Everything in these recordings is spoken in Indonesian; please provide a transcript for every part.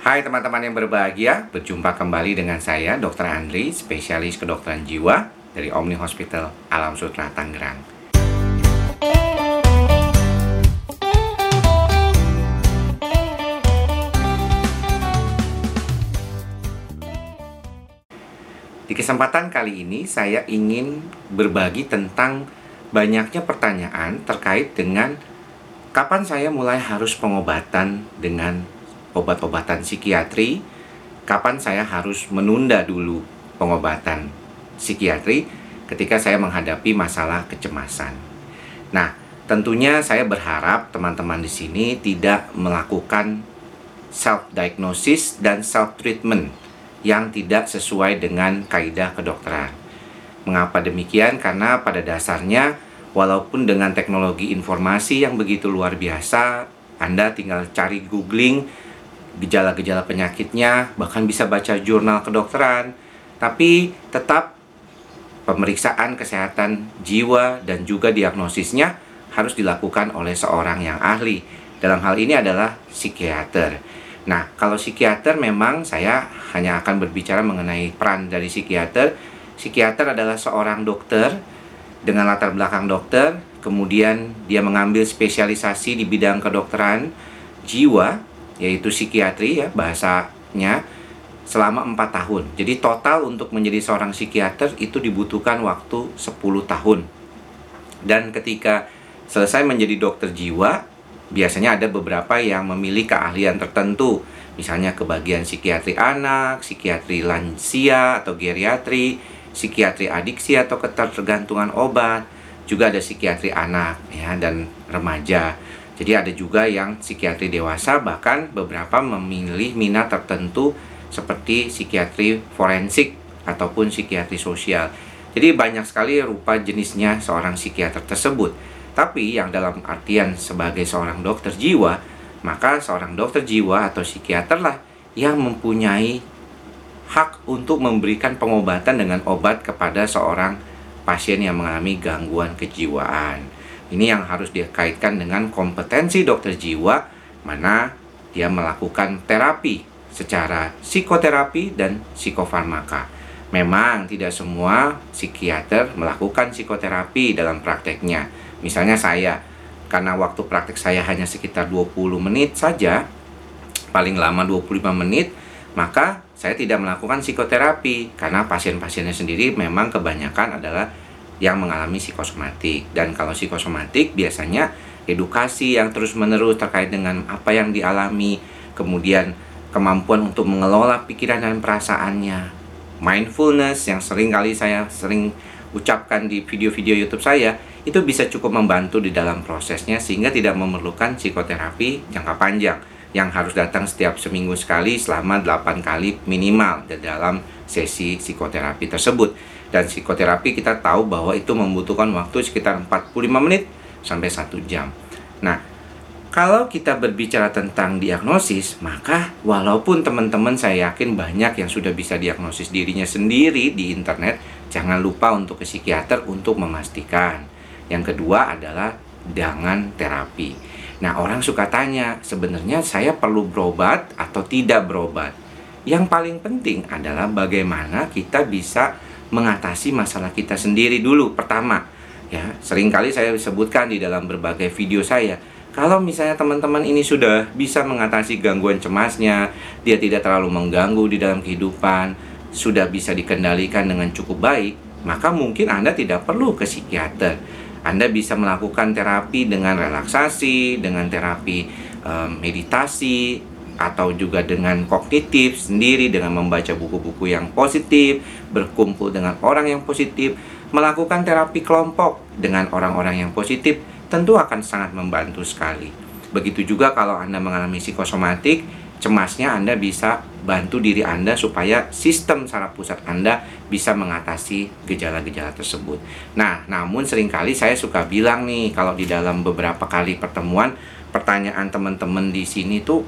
Hai teman-teman yang berbahagia, berjumpa kembali dengan saya Dr. Andri, spesialis kedokteran jiwa dari Omni Hospital Alam Sutra Tangerang. Di kesempatan kali ini saya ingin berbagi tentang banyaknya pertanyaan terkait dengan kapan saya mulai harus pengobatan dengan obat-obatan psikiatri, kapan saya harus menunda dulu pengobatan psikiatri ketika saya menghadapi masalah kecemasan. Nah, tentunya saya berharap teman-teman di sini tidak melakukan self diagnosis dan self treatment yang tidak sesuai dengan kaidah kedokteran. Mengapa demikian? Karena pada dasarnya walaupun dengan teknologi informasi yang begitu luar biasa, Anda tinggal cari googling gejala-gejala penyakitnya, bahkan bisa baca jurnal kedokteran, tapi tetap pemeriksaan kesehatan jiwa dan juga diagnosisnya harus dilakukan oleh seorang yang ahli. Dalam hal ini adalah psikiater. Nah, kalau psikiater memang saya hanya akan berbicara mengenai peran dari psikiater. Psikiater adalah seorang dokter dengan latar belakang dokter, kemudian dia mengambil spesialisasi di bidang kedokteran jiwa yaitu psikiatri ya bahasanya selama 4 tahun. Jadi total untuk menjadi seorang psikiater itu dibutuhkan waktu 10 tahun. Dan ketika selesai menjadi dokter jiwa, biasanya ada beberapa yang memilih keahlian tertentu. Misalnya kebagian psikiatri anak, psikiatri lansia atau geriatri, psikiatri adiksi atau ketergantungan obat, juga ada psikiatri anak ya dan remaja. Jadi ada juga yang psikiatri dewasa bahkan beberapa memilih minat tertentu seperti psikiatri forensik ataupun psikiatri sosial. Jadi banyak sekali rupa jenisnya seorang psikiater tersebut. Tapi yang dalam artian sebagai seorang dokter jiwa, maka seorang dokter jiwa atau psikiater lah yang mempunyai hak untuk memberikan pengobatan dengan obat kepada seorang pasien yang mengalami gangguan kejiwaan. Ini yang harus dikaitkan dengan kompetensi dokter jiwa mana dia melakukan terapi secara psikoterapi dan psikofarmaka. Memang tidak semua psikiater melakukan psikoterapi dalam prakteknya. Misalnya saya, karena waktu praktek saya hanya sekitar 20 menit saja, paling lama 25 menit, maka saya tidak melakukan psikoterapi karena pasien-pasiennya sendiri memang kebanyakan adalah yang mengalami psikosomatik. Dan kalau psikosomatik biasanya edukasi yang terus-menerus terkait dengan apa yang dialami kemudian kemampuan untuk mengelola pikiran dan perasaannya mindfulness yang sering kali saya sering ucapkan di video-video YouTube saya itu bisa cukup membantu di dalam prosesnya sehingga tidak memerlukan psikoterapi jangka panjang yang harus datang setiap seminggu sekali selama 8 kali minimal di dalam sesi psikoterapi tersebut dan psikoterapi kita tahu bahwa itu membutuhkan waktu sekitar 45 menit sampai 1 jam. Nah, kalau kita berbicara tentang diagnosis, maka walaupun teman-teman saya yakin banyak yang sudah bisa diagnosis dirinya sendiri di internet, jangan lupa untuk ke psikiater untuk memastikan. Yang kedua adalah jangan terapi. Nah, orang suka tanya, sebenarnya saya perlu berobat atau tidak berobat? Yang paling penting adalah bagaimana kita bisa mengatasi masalah kita sendiri dulu pertama. Ya sering kali saya sebutkan di dalam berbagai video saya kalau misalnya teman-teman ini sudah bisa mengatasi gangguan cemasnya dia tidak terlalu mengganggu di dalam kehidupan sudah bisa dikendalikan dengan cukup baik maka mungkin Anda tidak perlu ke psikiater. Anda bisa melakukan terapi dengan relaksasi dengan terapi um, meditasi atau juga dengan kognitif sendiri dengan membaca buku-buku yang positif, berkumpul dengan orang yang positif, melakukan terapi kelompok dengan orang-orang yang positif tentu akan sangat membantu sekali. Begitu juga kalau Anda mengalami psikosomatik, cemasnya Anda bisa bantu diri Anda supaya sistem saraf pusat Anda bisa mengatasi gejala-gejala tersebut. Nah, namun sering kali saya suka bilang nih kalau di dalam beberapa kali pertemuan pertanyaan teman-teman di sini tuh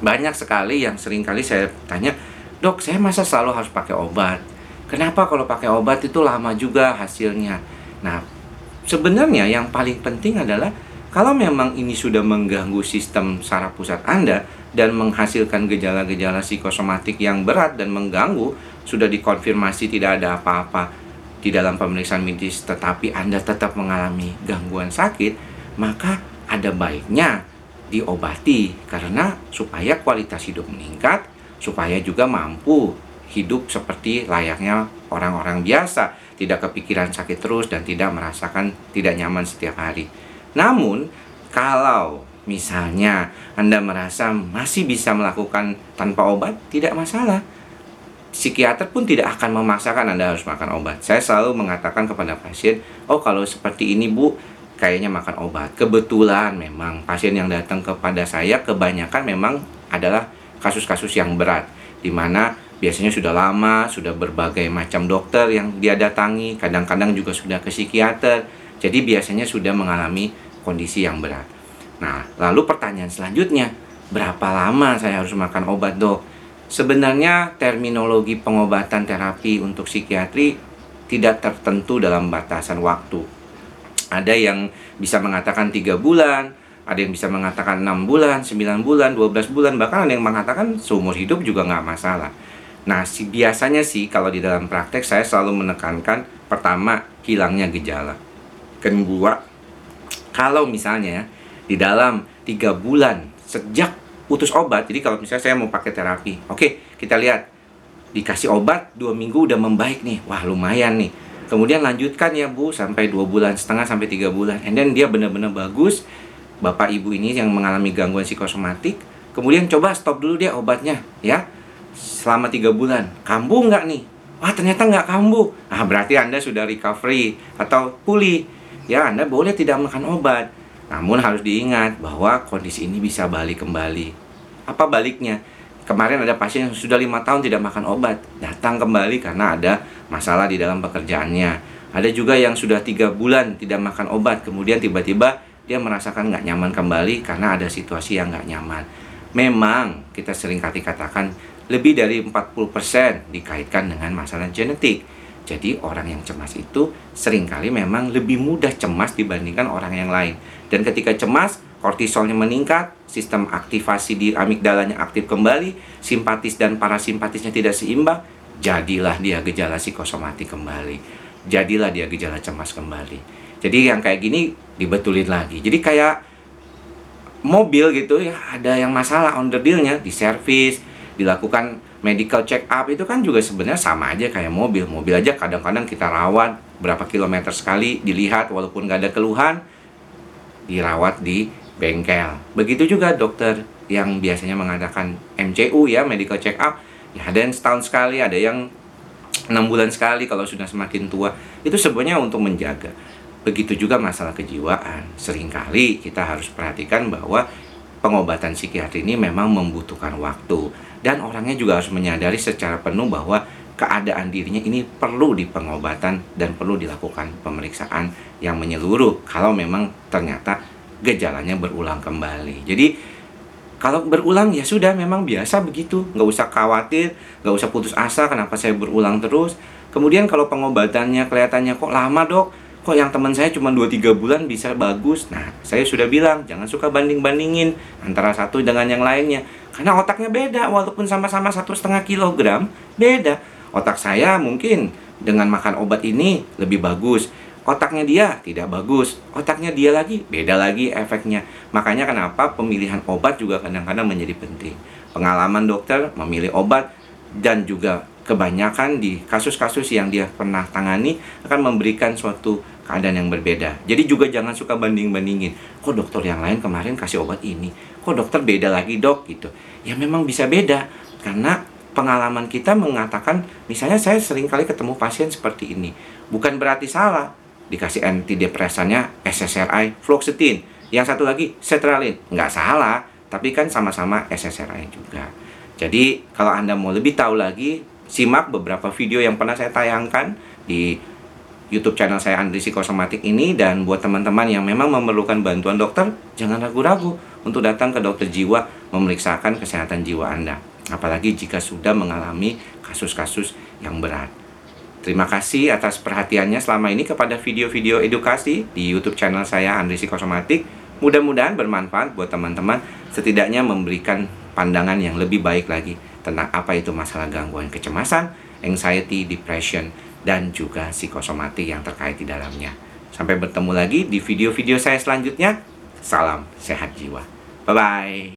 banyak sekali yang sering kali saya tanya, dok saya masa selalu harus pakai obat? Kenapa kalau pakai obat itu lama juga hasilnya? Nah, sebenarnya yang paling penting adalah kalau memang ini sudah mengganggu sistem saraf pusat Anda dan menghasilkan gejala-gejala psikosomatik yang berat dan mengganggu, sudah dikonfirmasi tidak ada apa-apa di dalam pemeriksaan medis, tetapi Anda tetap mengalami gangguan sakit, maka ada baiknya diobati karena supaya kualitas hidup meningkat, supaya juga mampu hidup seperti layaknya orang-orang biasa, tidak kepikiran sakit terus dan tidak merasakan tidak nyaman setiap hari. Namun, kalau misalnya Anda merasa masih bisa melakukan tanpa obat, tidak masalah. Psikiater pun tidak akan memaksakan Anda harus makan obat. Saya selalu mengatakan kepada pasien, "Oh, kalau seperti ini, Bu, kayaknya makan obat." Kebetulan memang pasien yang datang kepada saya kebanyakan memang adalah kasus-kasus yang berat di mana biasanya sudah lama, sudah berbagai macam dokter yang dia datangi, kadang-kadang juga sudah ke psikiater. Jadi biasanya sudah mengalami kondisi yang berat. Nah, lalu pertanyaan selanjutnya, berapa lama saya harus makan obat, Dok? Sebenarnya terminologi pengobatan terapi untuk psikiatri tidak tertentu dalam batasan waktu. Ada yang bisa mengatakan tiga bulan, ada yang bisa mengatakan enam bulan, 9 bulan, 12 bulan, bahkan ada yang mengatakan seumur hidup juga nggak masalah. Nah, si biasanya sih kalau di dalam praktek saya selalu menekankan pertama hilangnya gejala. Kedua, kalau misalnya di dalam tiga bulan sejak putus obat, jadi kalau misalnya saya mau pakai terapi, oke kita lihat dikasih obat dua minggu udah membaik nih, wah lumayan nih. Kemudian lanjutkan ya bu sampai dua bulan setengah sampai tiga bulan, and then dia benar-benar bagus. Bapak ibu ini yang mengalami gangguan psikosomatik, kemudian coba stop dulu dia obatnya, ya. Selama tiga bulan. Kambuh nggak nih? Wah ternyata nggak kambuh. Ah berarti anda sudah recovery atau pulih. Ya anda boleh tidak makan obat. Namun harus diingat bahwa kondisi ini bisa balik kembali. Apa baliknya kemarin ada pasien yang sudah lima tahun tidak makan obat datang kembali karena ada masalah di dalam pekerjaannya ada juga yang sudah tiga bulan tidak makan obat kemudian tiba-tiba dia merasakan nggak nyaman kembali karena ada situasi yang nggak nyaman memang kita sering kali katakan lebih dari 40% dikaitkan dengan masalah genetik. Jadi orang yang cemas itu sering kali memang lebih mudah cemas dibandingkan orang yang lain. Dan ketika cemas, kortisolnya meningkat, sistem aktivasi di amigdalanya aktif kembali, simpatis dan parasimpatisnya tidak seimbang, jadilah dia gejala psikosomatik kembali. Jadilah dia gejala cemas kembali. Jadi yang kayak gini dibetulin lagi. Jadi kayak mobil gitu ya, ada yang masalah on the dealnya, di service, dilakukan medical check up itu kan juga sebenarnya sama aja kayak mobil mobil aja kadang-kadang kita rawat berapa kilometer sekali dilihat walaupun nggak ada keluhan dirawat di bengkel. Begitu juga dokter yang biasanya mengadakan MCU ya medical check up. Ya ada yang setahun sekali ada yang enam bulan sekali kalau sudah semakin tua. Itu sebenarnya untuk menjaga. Begitu juga masalah kejiwaan. Seringkali kita harus perhatikan bahwa pengobatan psikiatri ini memang membutuhkan waktu. Dan orangnya juga harus menyadari secara penuh bahwa keadaan dirinya ini perlu di pengobatan dan perlu dilakukan pemeriksaan yang menyeluruh. Kalau memang ternyata gejalanya berulang kembali. Jadi kalau berulang ya sudah memang biasa begitu, nggak usah khawatir, nggak usah putus asa kenapa saya berulang terus. Kemudian kalau pengobatannya kelihatannya kok lama dok, kok yang teman saya cuma 2-3 bulan bisa bagus? Nah saya sudah bilang jangan suka banding-bandingin antara satu dengan yang lainnya. Karena otaknya beda walaupun sama-sama satu setengah kilogram beda. Otak saya mungkin dengan makan obat ini lebih bagus otaknya dia tidak bagus otaknya dia lagi beda lagi efeknya makanya kenapa pemilihan obat juga kadang-kadang menjadi penting pengalaman dokter memilih obat dan juga kebanyakan di kasus-kasus yang dia pernah tangani akan memberikan suatu keadaan yang berbeda. Jadi juga jangan suka banding-bandingin. Kok dokter yang lain kemarin kasih obat ini, kok dokter beda lagi dok gitu. Ya memang bisa beda karena pengalaman kita mengatakan, misalnya saya sering kali ketemu pasien seperti ini. Bukan berarti salah dikasih antidepresannya SSRI, fluoxetine. Yang satu lagi sertralin, nggak salah, tapi kan sama-sama SSRI juga. Jadi kalau Anda mau lebih tahu lagi, simak beberapa video yang pernah saya tayangkan di YouTube channel saya Andri Psikosomatik ini dan buat teman-teman yang memang memerlukan bantuan dokter, jangan ragu-ragu untuk datang ke dokter jiwa memeriksakan kesehatan jiwa Anda. Apalagi jika sudah mengalami kasus-kasus yang berat. Terima kasih atas perhatiannya selama ini kepada video-video edukasi di YouTube channel saya Andri Psikosomatik. Mudah-mudahan bermanfaat buat teman-teman, setidaknya memberikan pandangan yang lebih baik lagi tentang apa itu masalah gangguan kecemasan, anxiety, depression, dan juga psikosomatik yang terkait di dalamnya. Sampai bertemu lagi di video-video saya selanjutnya. Salam sehat jiwa. Bye-bye.